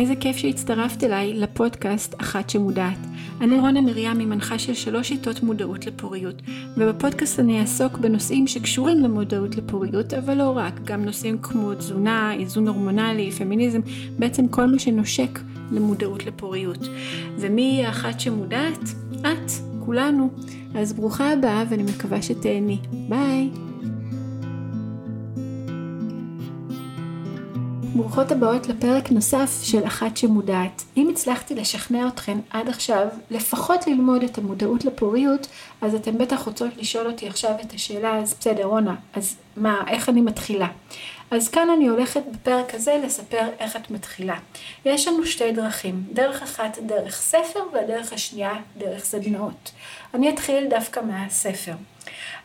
איזה כיף שהצטרפת אליי לפודקאסט אחת שמודעת. אני רונה מרים, היא מנחה של שלוש שיטות מודעות לפוריות, ובפודקאסט אני אעסוק בנושאים שקשורים למודעות לפוריות, אבל לא רק, גם נושאים כמו תזונה, איזון הורמונלי, פמיניזם, בעצם כל מה שנושק למודעות לפוריות. ומי היא האחת שמודעת? את, כולנו. אז ברוכה הבאה ואני מקווה שתהני. ביי! ברוכות הבאות לפרק נוסף של אחת שמודעת. אם הצלחתי לשכנע אתכן עד עכשיו לפחות ללמוד את המודעות לפוריות, אז אתן בטח רוצות לשאול אותי עכשיו את השאלה, אז בסדר, רונה, אז מה, איך אני מתחילה? אז כאן אני הולכת בפרק הזה לספר איך את מתחילה. יש לנו שתי דרכים, דרך אחת דרך ספר והדרך השנייה דרך סדנאות. אני אתחיל דווקא מהספר.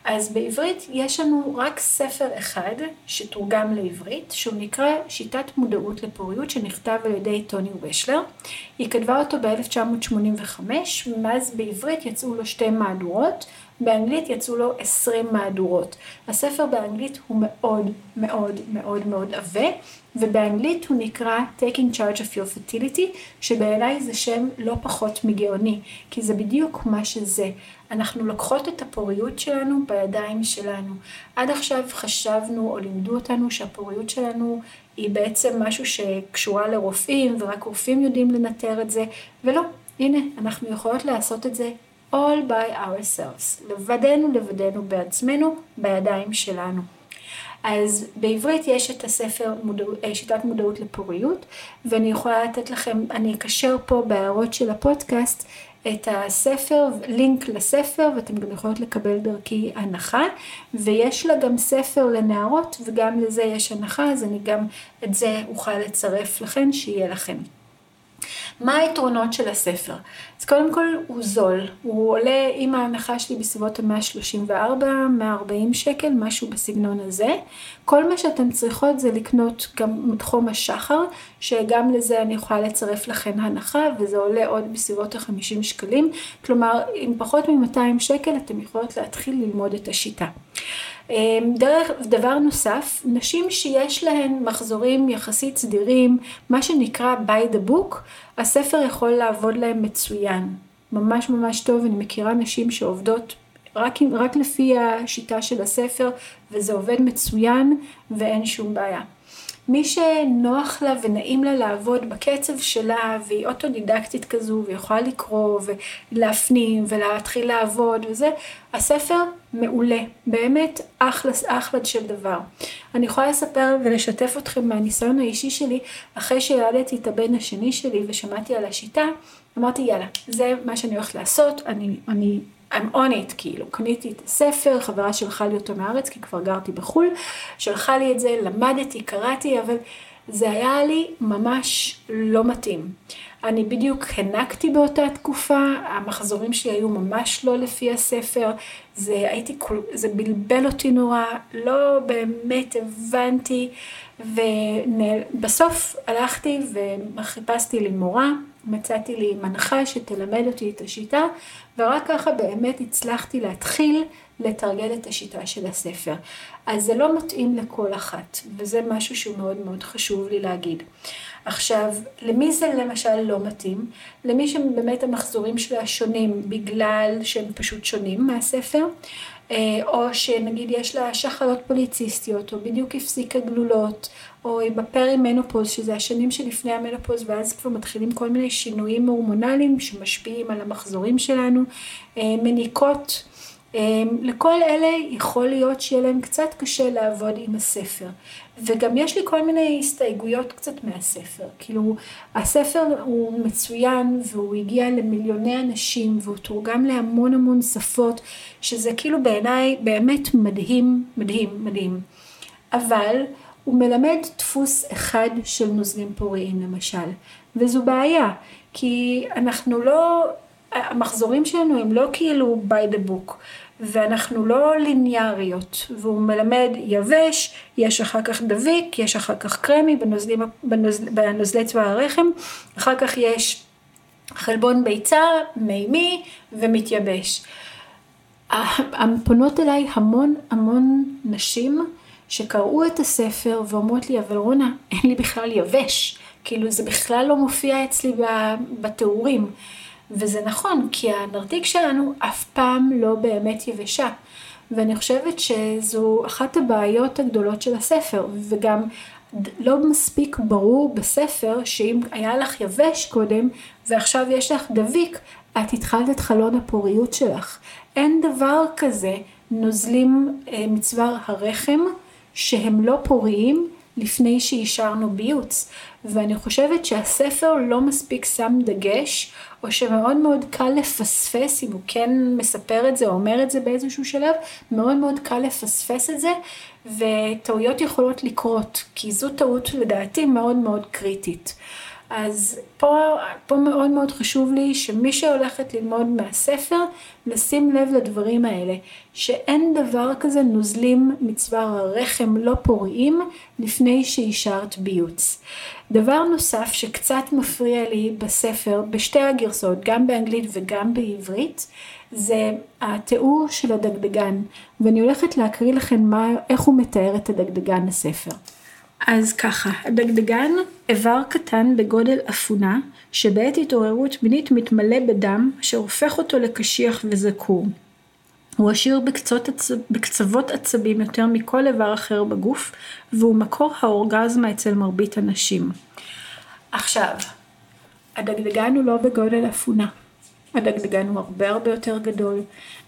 אז בעברית יש לנו רק ספר אחד שתורגם לעברית, שהוא נקרא שיטת מודעות לפוריות, שנכתב על ידי טוני ושלר. היא כתבה אותו ב-1985, ומאז בעברית יצאו לו שתי מהדורות, באנגלית יצאו לו 20 מהדורות. הספר באנגלית הוא מאוד מאוד מאוד מאוד עבה, ובאנגלית הוא נקרא Taking Charge of Your Fertility, שבעיניי זה שם לא פחות מגאוני, כי זה בדיוק מה שזה. אנחנו לוקחות את הפוריות שלנו בידיים שלנו. עד עכשיו חשבנו או לימדו אותנו שהפוריות שלנו היא בעצם משהו שקשורה לרופאים, ורק רופאים יודעים לנטר את זה, ולא, הנה, אנחנו יכולות לעשות את זה all by ourselves, לבדנו לבדנו בעצמנו, בידיים שלנו. אז בעברית יש את הספר מודע, אה, שיטת מודעות לפוריות, ואני יכולה לתת לכם, אני אקשר פה בהערות של הפודקאסט את הספר, לינק לספר, ואתם גם יכולות לקבל דרכי הנחה, ויש לה גם ספר לנערות, וגם לזה יש הנחה, אז אני גם את זה אוכל לצרף לכם, שיהיה לכם. מה היתרונות של הספר? אז קודם כל הוא זול, הוא עולה עם ההנחה שלי בסביבות ה-134, 140 שקל, משהו בסגנון הזה. כל מה שאתן צריכות זה לקנות גם מתחום השחר, שגם לזה אני יכולה לצרף לכם הנחה, וזה עולה עוד בסביבות ה-50 שקלים. כלומר, עם פחות מ-200 שקל אתן יכולות להתחיל ללמוד את השיטה. אמ, דרך, דבר נוסף, נשים שיש להן מחזורים יחסית סדירים, מה שנקרא by the book, הספר יכול לעבוד להן מצוין. ממש ממש טוב, אני מכירה נשים שעובדות רק, רק לפי השיטה של הספר, וזה עובד מצוין ואין שום בעיה. מי שנוח לה ונעים לה לעבוד בקצב שלה, והיא אוטודידקטית כזו, ויכולה לקרוא ולהפנים ולהתחיל לעבוד וזה, הספר מעולה, באמת אחלה, אחלה של דבר. אני יכולה לספר ולשתף אתכם מהניסיון האישי שלי, אחרי שילדתי את הבן השני שלי ושמעתי על השיטה, אמרתי יאללה, זה מה שאני הולכת לעשות, אני, אני I'm on it, כאילו, קניתי את הספר, חברה שלחה לי אותו מהארץ, כי כבר גרתי בחו"ל, שלחה לי את זה, למדתי, קראתי, אבל זה היה לי ממש לא מתאים. אני בדיוק הנקתי באותה תקופה, המחזורים שלי היו ממש לא לפי הספר, זה, הייתי, זה בלבל אותי נורא, לא באמת הבנתי, ובסוף הלכתי וחיפשתי לי מורה, מצאתי לי מנחה שתלמד אותי את השיטה, ורק ככה באמת הצלחתי להתחיל לתרגל את השיטה של הספר. אז זה לא מתאים לכל אחת, וזה משהו שהוא מאוד מאוד חשוב לי להגיד. עכשיו, למי זה למשל לא מתאים? למי שבאמת המחזורים שלה שונים בגלל שהם פשוט שונים מהספר, או שנגיד יש לה שחלות פוליציסטיות, או בדיוק הפסיקה גלולות, או היא בפרימנופוז, שזה השנים שלפני המנופוז, ואז כבר מתחילים כל מיני שינויים הורמונליים שמשפיעים על המחזורים שלנו, אה, מניקות. אה, לכל אלה יכול להיות שיהיה להם קצת קשה לעבוד עם הספר. וגם יש לי כל מיני הסתייגויות קצת מהספר. כאילו, הספר הוא מצוין והוא הגיע למיליוני אנשים והוא תורגם להמון המון שפות, שזה כאילו בעיניי באמת מדהים, מדהים, מדהים. אבל הוא מלמד דפוס אחד של נוזלים פוריים למשל, וזו בעיה, כי אנחנו לא, המחזורים שלנו הם לא כאילו by the book. ואנחנו לא ליניאריות, והוא מלמד יבש, יש אחר כך דביק, יש אחר כך קרמי בנוזלים, בנוזל, בנוזלי צבא הרחם, אחר כך יש חלבון ביצה, מימי ומתייבש. פונות אליי המון המון נשים שקראו את הספר ואומרות לי, אבל רונה, אין לי בכלל יבש. כאילו זה בכלל לא מופיע אצלי בתיאורים. וזה נכון, כי הנרתיק שלנו אף פעם לא באמת יבשה. ואני חושבת שזו אחת הבעיות הגדולות של הספר, וגם לא מספיק ברור בספר שאם היה לך יבש קודם ועכשיו יש לך דביק, את התחלת את חלון הפוריות שלך. אין דבר כזה נוזלים אה, מצוואר הרחם שהם לא פוריים לפני שאישרנו ביוץ. ואני חושבת שהספר לא מספיק שם דגש, או שמאוד מאוד קל לפספס, אם הוא כן מספר את זה או אומר את זה באיזשהו שלב, מאוד מאוד קל לפספס את זה, וטעויות יכולות לקרות, כי זו טעות לדעתי מאוד מאוד קריטית. אז פה, פה מאוד מאוד חשוב לי שמי שהולכת ללמוד מהספר, לשים לב לדברים האלה, שאין דבר כזה נוזלים מצוואר הרחם לא פוריים לפני שאישרת ביוץ. דבר נוסף שקצת מפריע לי בספר, בשתי הגרסאות, גם באנגלית וגם בעברית, זה התיאור של הדגדגן, ואני הולכת להקריא לכם מה, איך הוא מתאר את הדגדגן הספר. אז ככה, הדגדגן איבר קטן בגודל אפונה, שבעת התעוררות מינית מתמלא בדם, אשר הופך אותו לקשיח וזקור. הוא עשיר בקצות. בקצוות עצבים יותר מכל איבר אחר בגוף, והוא מקור האורגזמה אצל מרבית הנשים. עכשיו, הדגדגן הוא לא בגודל אפונה. הדגדגן הוא הרבה הרבה יותר גדול,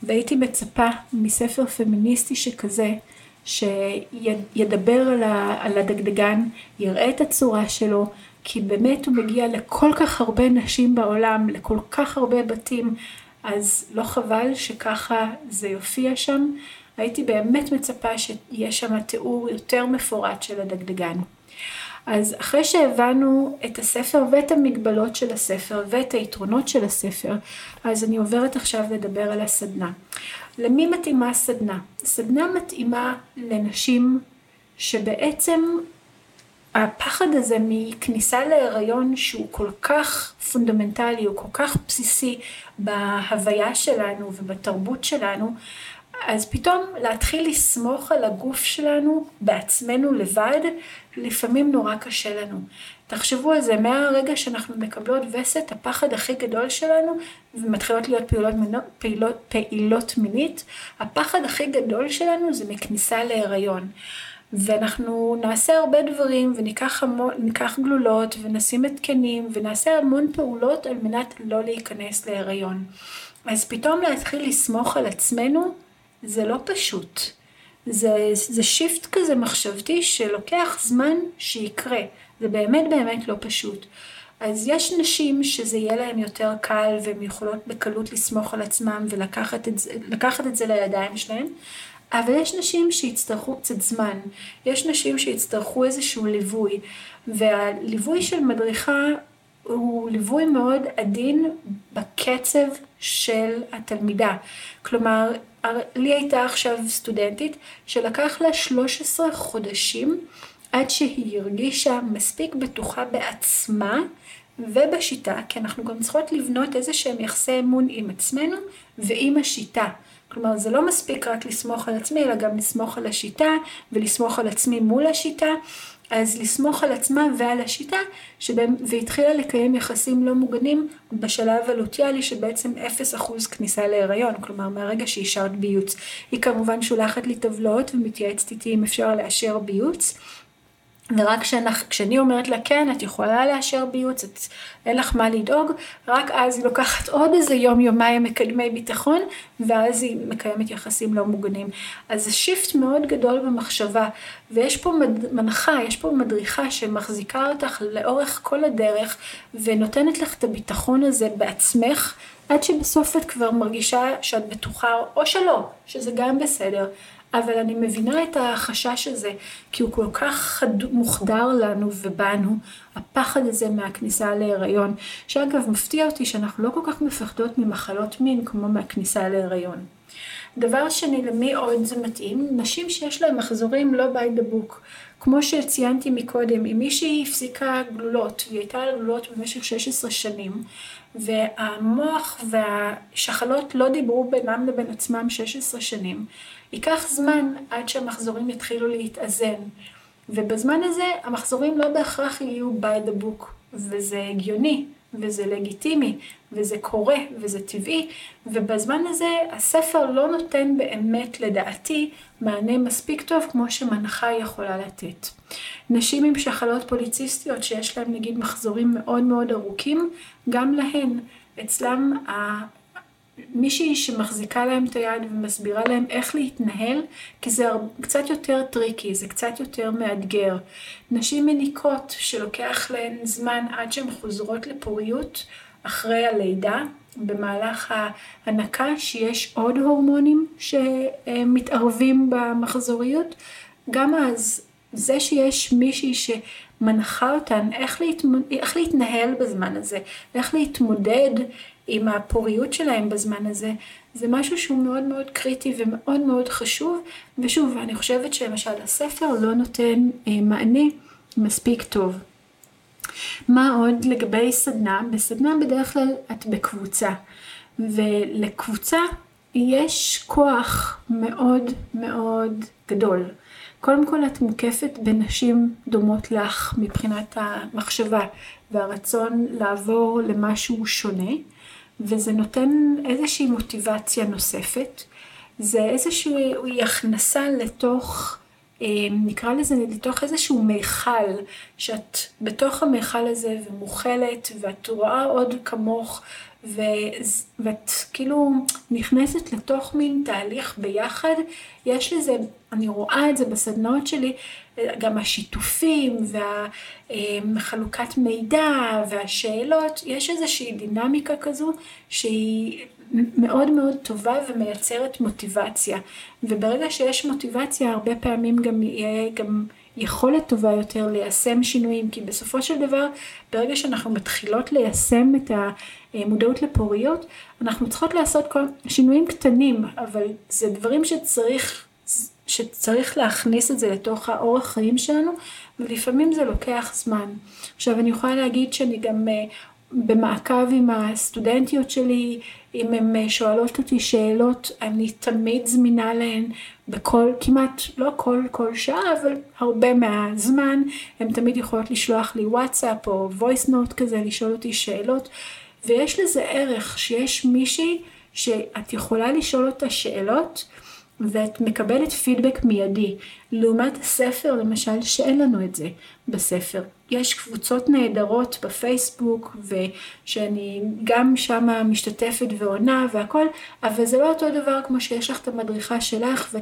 והייתי מצפה מספר פמיניסטי שכזה, שידבר על הדגדגן, יראה את הצורה שלו, כי באמת הוא מגיע לכל כך הרבה נשים בעולם, לכל כך הרבה בתים, אז לא חבל שככה זה יופיע שם. הייתי באמת מצפה שיהיה שם תיאור יותר מפורט של הדגדגן. אז אחרי שהבנו את הספר ואת המגבלות של הספר ואת היתרונות של הספר, אז אני עוברת עכשיו לדבר על הסדנה. למי מתאימה סדנה? סדנה מתאימה לנשים שבעצם הפחד הזה מכניסה להיריון שהוא כל כך פונדמנטלי, הוא כל כך בסיסי בהוויה שלנו ובתרבות שלנו, אז פתאום להתחיל לסמוך על הגוף שלנו בעצמנו לבד, לפעמים נורא קשה לנו. תחשבו על זה, מהרגע שאנחנו מקבלות וסת, הפחד הכי גדול שלנו, ומתחילות להיות פעילות, פעילות, פעילות מינית, הפחד הכי גדול שלנו זה מכניסה להיריון. ואנחנו נעשה הרבה דברים וניקח המון, גלולות ונשים התקנים ונעשה המון פעולות על מנת לא להיכנס להיריון. אז פתאום להתחיל לסמוך על עצמנו זה לא פשוט. זה, זה שיפט כזה מחשבתי שלוקח זמן שיקרה. זה באמת באמת לא פשוט. אז יש נשים שזה יהיה להן יותר קל והן יכולות בקלות לסמוך על עצמם ולקחת את זה, את זה לידיים שלהן, אבל יש נשים שיצטרכו קצת זמן, יש נשים שיצטרכו איזשהו ליווי, והליווי של מדריכה הוא ליווי מאוד עדין בקצב של התלמידה. כלומר, לי הייתה עכשיו סטודנטית שלקח לה 13 חודשים עד שהיא הרגישה מספיק בטוחה בעצמה ובשיטה, כי אנחנו גם צריכות לבנות איזה שהם יחסי אמון עם עצמנו ועם השיטה. כלומר, זה לא מספיק רק לסמוך על עצמי, אלא גם לסמוך על השיטה ולסמוך על עצמי מול השיטה. אז לסמוך על עצמה ועל השיטה, שבהם, והתחילה לקיים יחסים לא מוגנים בשלב הלוטיאלי שבעצם 0% כניסה להיריון, כלומר מהרגע שאישרת ביוץ. היא כמובן שולחת לי טבלאות ומתייעצת איתי אם אפשר לאשר ביוץ. ורק כשאני אומרת לה כן, את יכולה לאשר ביוץ, את, אין לך מה לדאוג, רק אז היא לוקחת עוד איזה יום יומיים מקדמי ביטחון, ואז היא מקיימת יחסים לא מוגנים. אז זה שיפט מאוד גדול במחשבה, ויש פה מנחה, יש פה מדריכה שמחזיקה אותך לאורך כל הדרך, ונותנת לך את הביטחון הזה בעצמך, עד שבסוף את כבר מרגישה שאת בטוחה, או שלא, שזה גם בסדר. אבל אני מבינה את החשש הזה, כי הוא כל כך חד... מוחדר לנו ובנו, הפחד הזה מהכניסה להיריון, שאגב מפתיע אותי שאנחנו לא כל כך מפחדות ממחלות מין כמו מהכניסה להיריון. דבר שני, למי עוד זה מתאים? נשים שיש להן מחזורים לא by the book. כמו שציינתי מקודם, אם מישהי הפסיקה גלולות, והיא הייתה על גלולות במשך 16 שנים, והמוח והשחלות לא דיברו בינם לבין עצמם 16 שנים, ייקח זמן עד שהמחזורים יתחילו להתאזן. ובזמן הזה המחזורים לא בהכרח יהיו by the book, וזה הגיוני, וזה לגיטימי, וזה קורה, וזה טבעי, ובזמן הזה הספר לא נותן באמת, לדעתי, מענה מספיק טוב כמו שמנחה יכולה לתת. נשים עם שחלות פוליציסטיות שיש להן נגיד מחזורים מאוד מאוד ארוכים, גם להן, אצלם מישהי שמחזיקה להם את היד ומסבירה להם איך להתנהל, כי זה קצת יותר tricky, זה קצת יותר מאתגר. נשים מניקות שלוקח להן זמן עד שהן חוזרות לפוריות אחרי הלידה, במהלך ההנקה שיש עוד הורמונים שמתערבים במחזוריות, גם אז זה שיש מישהי שמנחה אותן איך, להתמ... איך להתנהל בזמן הזה, ואיך להתמודד עם הפוריות שלהם בזמן הזה, זה משהו שהוא מאוד מאוד קריטי ומאוד מאוד חשוב, ושוב, אני חושבת שלמשל הספר לא נותן אה, מענה מספיק טוב. מה עוד לגבי סדנה? בסדנה בדרך כלל את בקבוצה, ולקבוצה יש כוח מאוד מאוד גדול. קודם כל את מוקפת בנשים דומות לך מבחינת המחשבה והרצון לעבור למשהו שונה. וזה נותן איזושהי מוטיבציה נוספת. זה איזושהי הכנסה לתוך, אה, נקרא לזה, לתוך איזשהו מיכל, שאת בתוך המיכל הזה ומוכלת, ואת רואה עוד כמוך. ואת כאילו נכנסת לתוך מין תהליך ביחד. יש לזה, אני רואה את זה בסדנאות שלי, גם השיתופים והחלוקת מידע והשאלות, יש איזושהי דינמיקה כזו שהיא מאוד מאוד טובה ומייצרת מוטיבציה. וברגע שיש מוטיבציה, הרבה פעמים גם יהיה גם יכולת טובה יותר ליישם שינויים, כי בסופו של דבר, ברגע שאנחנו מתחילות ליישם את המודעות לפוריות, אנחנו צריכות לעשות כל שינויים קטנים, אבל זה דברים שצריך שצריך להכניס את זה לתוך האורח חיים שלנו, ולפעמים זה לוקח זמן. עכשיו אני יכולה להגיד שאני גם אה, במעקב עם הסטודנטיות שלי, אם הן אה, שואלות אותי שאלות, אני תמיד זמינה להן בכל, כמעט, לא כל כל שעה, אבל הרבה מהזמן, הן תמיד יכולות לשלוח לי וואטסאפ או voice note כזה, לשאול אותי שאלות, ויש לזה ערך שיש מישהי שאת יכולה לשאול אותה שאלות, ואת מקבלת פידבק מיידי, לעומת הספר למשל שאין לנו את זה בספר. יש קבוצות נהדרות בפייסבוק ושאני גם שמה משתתפת ועונה והכל, אבל זה לא אותו דבר כמו שיש לך את המדריכה שלך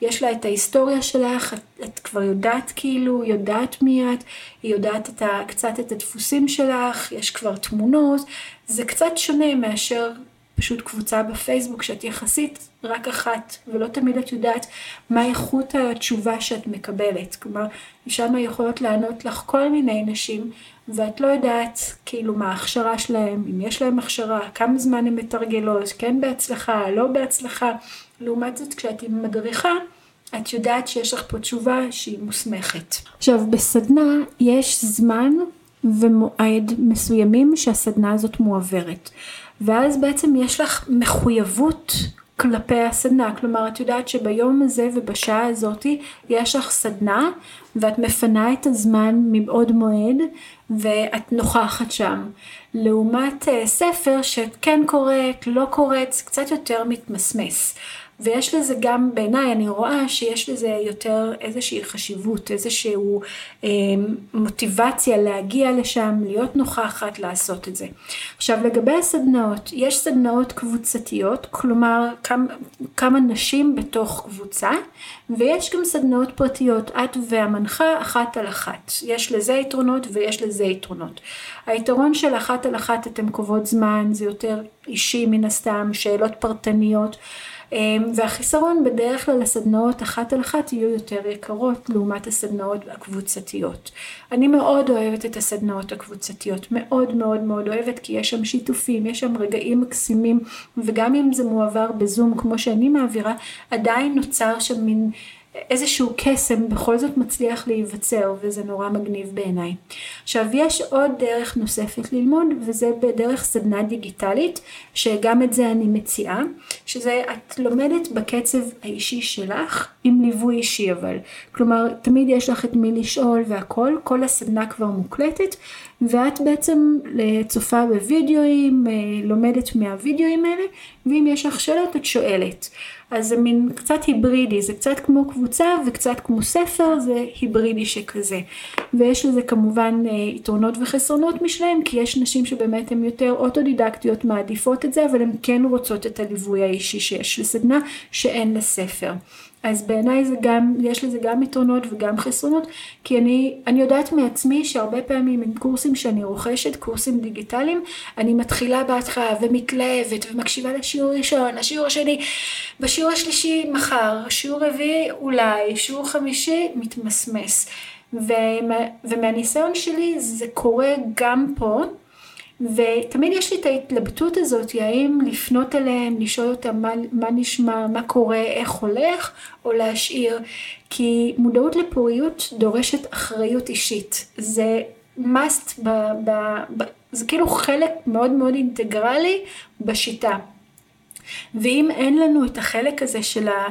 ויש לה את ההיסטוריה שלך, את, את כבר יודעת כאילו, יודעת מי את, היא יודעת את ה, קצת את הדפוסים שלך, יש כבר תמונות, זה קצת שונה מאשר פשוט קבוצה בפייסבוק שאת יחסית רק אחת, ולא תמיד את יודעת מה איכות התשובה שאת מקבלת. כלומר, שם יכולות לענות לך כל מיני נשים, ואת לא יודעת כאילו מה ההכשרה שלהם, אם יש להם הכשרה, כמה זמן הן מתרגלות, כן בהצלחה, לא בהצלחה. לעומת זאת, כשאת עם מדריכה, את יודעת שיש לך פה תשובה שהיא מוסמכת. עכשיו, בסדנה יש זמן ומועד מסוימים שהסדנה הזאת מועברת. ואז בעצם יש לך מחויבות כלפי הסדנה, כלומר את יודעת שביום הזה ובשעה הזאתי יש לך סדנה ואת מפנה את הזמן מבעוד מועד ואת נוכחת שם. לעומת uh, ספר שכן קוראת, לא קוראת, זה קצת יותר מתמסמס. ויש לזה גם, בעיניי, אני רואה שיש לזה יותר איזושהי חשיבות, איזושהי אה, מוטיבציה להגיע לשם, להיות נוכחת, לעשות את זה. עכשיו, לגבי הסדנאות, יש סדנאות קבוצתיות, כלומר, כמה, כמה נשים בתוך קבוצה, ויש גם סדנאות פרטיות, את והמנחה אחת על אחת. יש לזה יתרונות ויש לזה יתרונות. היתרון של אחת על אחת, אתם קובעות זמן, זה יותר אישי מן הסתם, שאלות פרטניות. אמ, והחיסרון בדרך כלל הסדנאות אחת על אחת יהיו יותר יקרות לעומת הסדנאות הקבוצתיות. אני מאוד אוהבת את הסדנאות הקבוצתיות, מאוד מאוד מאוד אוהבת כי יש שם שיתופים, יש שם רגעים מקסימים וגם אם זה מועבר בזום כמו שאני מעבירה, עדיין נוצר שם מין איזשהו קסם בכל זאת מצליח להיווצר וזה נורא מגניב בעיניי. עכשיו יש עוד דרך נוספת ללמוד וזה בדרך סדנה דיגיטלית שגם את זה אני מציעה שזה את לומדת בקצב האישי שלך עם ליווי אישי אבל כלומר תמיד יש לך את מי לשאול והכל כל הסדנה כבר מוקלטת ואת בעצם צופה בווידאוים לומדת מהווידאוים האלה ואם יש לך שאלות את שואלת אז זה מין קצת היברידי, זה קצת כמו קבוצה וקצת כמו ספר, זה היברידי שכזה. ויש לזה כמובן אה, יתרונות וחסרונות משלהם, כי יש נשים שבאמת הן יותר אוטודידקטיות מעדיפות את זה, אבל הן כן רוצות את הליווי האישי שיש לסדנה, שאין לספר. אז בעיניי זה גם, יש לזה גם יתרונות וגם חסרונות, כי אני, אני יודעת מעצמי שהרבה פעמים עם קורסים שאני רוכשת, קורסים דיגיטליים, אני מתחילה בהתחלה ומתלהבת ומקשיבה לשיעור ראשון, השיעור השני, בשיעור השלישי מחר, שיעור רביעי אולי, שיעור חמישי מתמסמס. ומה, ומהניסיון שלי זה קורה גם פה. ותמיד יש לי את ההתלבטות הזאת, האם לפנות אליהם, לשאול אותם מה, מה נשמע, מה קורה, איך הולך, או להשאיר. כי מודעות לפוריות דורשת אחריות אישית. זה must, ב, ב, ב, זה כאילו חלק מאוד מאוד אינטגרלי בשיטה. ואם אין לנו את החלק הזה של ה...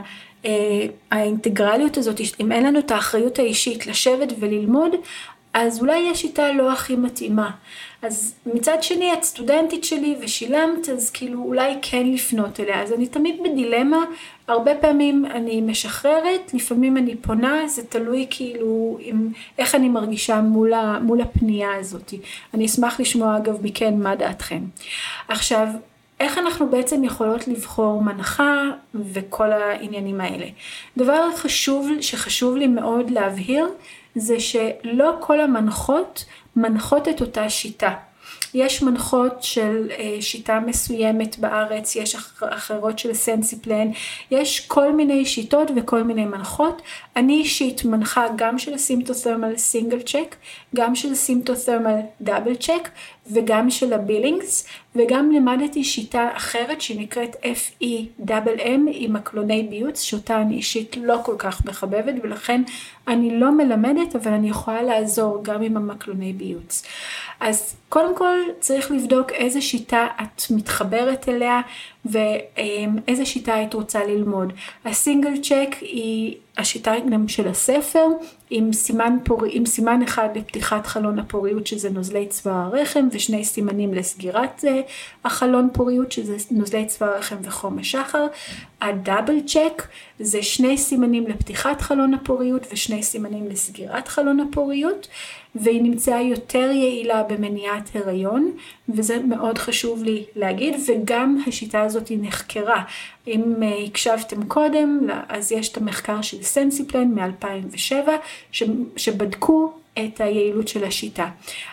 אה, האינטגרליות הזאת, אם אין לנו את האחריות האישית לשבת וללמוד, אז אולי השיטה לא הכי מתאימה. אז מצד שני את סטודנטית שלי ושילמת, אז כאילו אולי כן לפנות אליה. אז אני תמיד בדילמה, הרבה פעמים אני משחררת, לפעמים אני פונה, זה תלוי כאילו עם, איך אני מרגישה מול, ה, מול הפנייה הזאת. אני אשמח לשמוע אגב מכן מה דעתכם. עכשיו, איך אנחנו בעצם יכולות לבחור מנחה וכל העניינים האלה. דבר חשוב, שחשוב לי מאוד להבהיר, זה שלא כל המנחות מנחות את אותה שיטה. יש מנחות של אה, שיטה מסוימת בארץ, יש אחרות של סנסיפלן, יש כל מיני שיטות וכל מיני מנחות. אני אישית מנחה גם של symptothermal single check, גם של symptothermal double check וגם של ה Billings, וגם לימדתי שיטה אחרת שנקראת FEMM עם מקלוני ביוץ, שאותה אני אישית לא כל כך מחבבת ולכן אני לא מלמדת אבל אני יכולה לעזור גם עם המקלוני ביוץ. אז קודם כל צריך לבדוק איזה שיטה את מתחברת אליה ואיזה שיטה היית רוצה ללמוד. הסינגל צ'ק היא השיטה גם של הספר עם סימן, פור... עם סימן אחד לפתיחת חלון הפוריות שזה נוזלי צבא הרחם ושני סימנים לסגירת אה, החלון פוריות שזה נוזלי צבא הרחם וחום השחר. הדאבל צ'ק זה שני סימנים לפתיחת חלון הפוריות ושני סימנים לסגירת חלון הפוריות. והיא נמצאה יותר יעילה במניעת הריון, וזה מאוד חשוב לי להגיד, וגם השיטה הזאת היא נחקרה. אם אה, הקשבתם קודם, אז יש את המחקר של סנסיפלן מ-2007, שבדקו את היעילות של השיטה.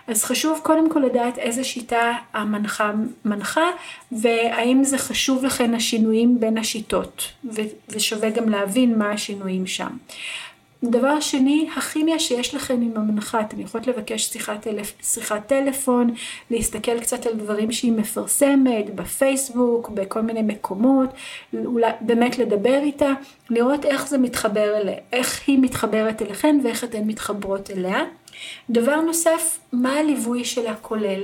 אז חשוב קודם כל לדעת איזה שיטה המנחה מנחה והאם זה חשוב לכן השינויים בין השיטות ושווה גם להבין מה השינויים שם. דבר שני, הכימיה שיש לכם עם המנחה, אתם יכולות לבקש שיחת, טלפ... שיחת טלפון, להסתכל קצת על דברים שהיא מפרסמת, בפייסבוק, בכל מיני מקומות, אולי באמת לדבר איתה, לראות איך זה מתחבר אליה, איך היא מתחברת אליכן ואיך אתן מתחברות אליה. דבר נוסף, מה הליווי שלה כולל?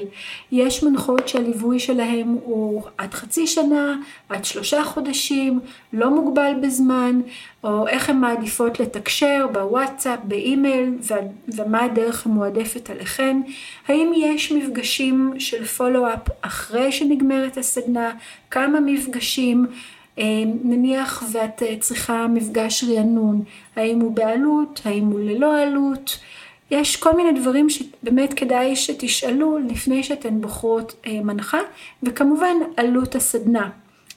יש מנחות שהליווי שלהם הוא עד חצי שנה, עד שלושה חודשים, לא מוגבל בזמן, או איך הן מעדיפות לתקשר בוואטסאפ, באימייל, ומה הדרך המועדפת עליכן. האם יש מפגשים של פולו-אפ אחרי שנגמרת הסדנה? כמה מפגשים? אה, נניח ואת צריכה מפגש רענון, האם הוא בעלות, האם הוא ללא עלות? יש כל מיני דברים שבאמת כדאי שתשאלו לפני שאתן בוחרות אה, מנחה, וכמובן עלות הסדנה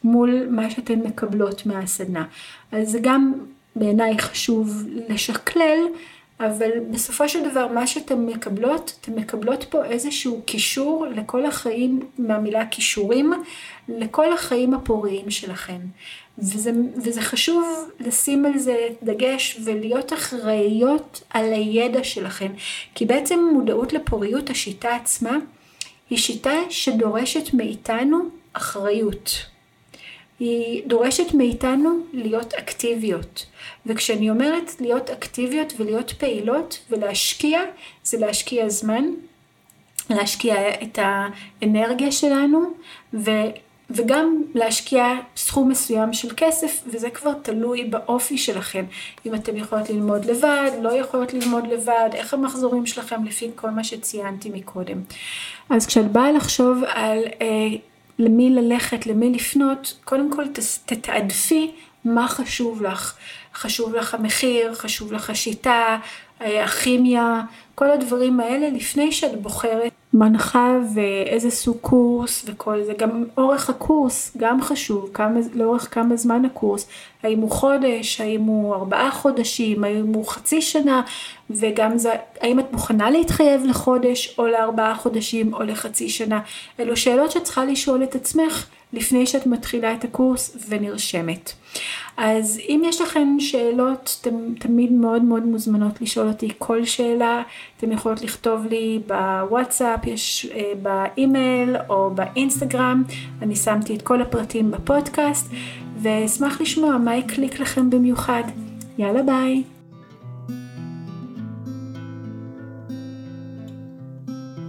מול מה שאתן מקבלות מהסדנה. אז זה גם בעיניי חשוב לשקלל, אבל בסופו של דבר מה שאתן מקבלות, אתן מקבלות פה איזשהו קישור לכל החיים, מהמילה כישורים, לכל החיים הפוריים שלכם. וזה, וזה חשוב לשים על זה דגש ולהיות אחראיות על הידע שלכם. כי בעצם מודעות לפוריות, השיטה עצמה, היא שיטה שדורשת מאיתנו אחריות. היא דורשת מאיתנו להיות אקטיביות. וכשאני אומרת להיות אקטיביות ולהיות פעילות ולהשקיע, זה להשקיע זמן, להשקיע את האנרגיה שלנו, ו... וגם להשקיע סכום מסוים של כסף, וזה כבר תלוי באופי שלכם. אם אתם יכולות ללמוד לבד, לא יכולות ללמוד לבד, איך המחזורים שלכם לפי כל מה שציינתי מקודם. אז כשאת באה לחשוב על אה, למי ללכת, למי לפנות, קודם כל תתעדפי מה חשוב לך. חשוב לך המחיר, חשוב לך השיטה, הכימיה, כל הדברים האלה לפני שאת בוחרת מנחה ואיזה סוג קורס וכל זה. גם אורך הקורס גם חשוב, כמה, לאורך כמה זמן הקורס, האם הוא חודש, האם הוא ארבעה חודשים, האם הוא חצי שנה, וגם זה, האם את מוכנה להתחייב לחודש או לארבעה חודשים או לחצי שנה. אלו שאלות שאת צריכה לשאול את עצמך לפני שאת מתחילה את הקורס ונרשמת. אז אם יש לכם שאלות, אתם תמיד מאוד מאוד מוזמנות לשאול אותי כל שאלה. אתם יכולות לכתוב לי בוואטסאפ, יש אה, באימייל או באינסטגרם. אני שמתי את כל הפרטים בפודקאסט, ואשמח לשמוע מה יקליק לכם במיוחד. יאללה ביי.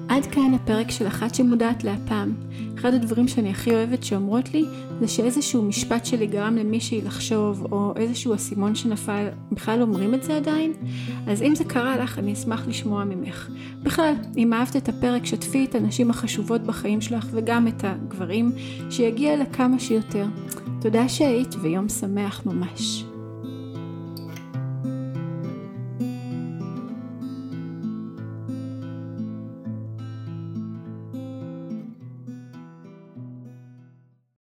עד כאן הפרק של אחת שמודעת להפעם. אחד הדברים שאני הכי אוהבת שאומרות לי, זה שאיזשהו משפט שלי גרם למישהי לחשוב, או איזשהו אסימון שנפל, בכלל אומרים את זה עדיין? אז אם זה קרה לך, אני אשמח לשמוע ממך. בכלל, אם אהבת את הפרק, שתפי את הנשים החשובות בחיים שלך, וגם את הגברים, שיגיע לכמה שיותר. תודה שהיית, ויום שמח ממש.